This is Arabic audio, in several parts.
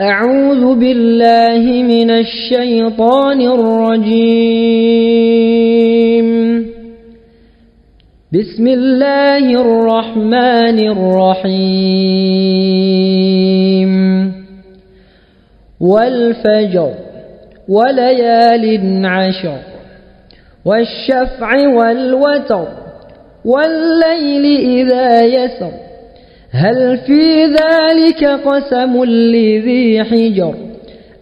أعوذ بالله من الشيطان الرجيم. بسم الله الرحمن الرحيم. والفجر وليال عشر والشفع والوتر والليل إذا يسر هل في ذلك قسم لذي حجر؟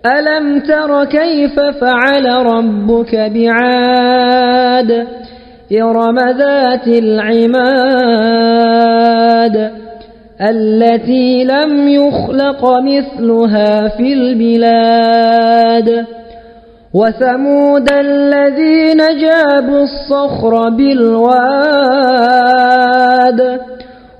ألم تر كيف فعل ربك بعاد؟ إرم ذات العماد التي لم يخلق مثلها في البلاد. وثمود الذين جابوا الصخر بالواد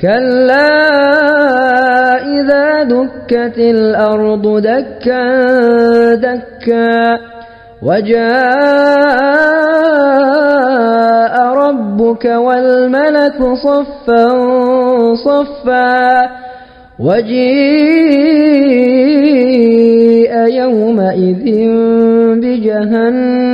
كلا إذا دكت الأرض دكا دكا وجاء ربك والملك صفا صفا وجيء يومئذ بجهنم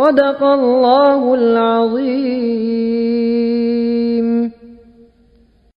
صدق الله العظيم.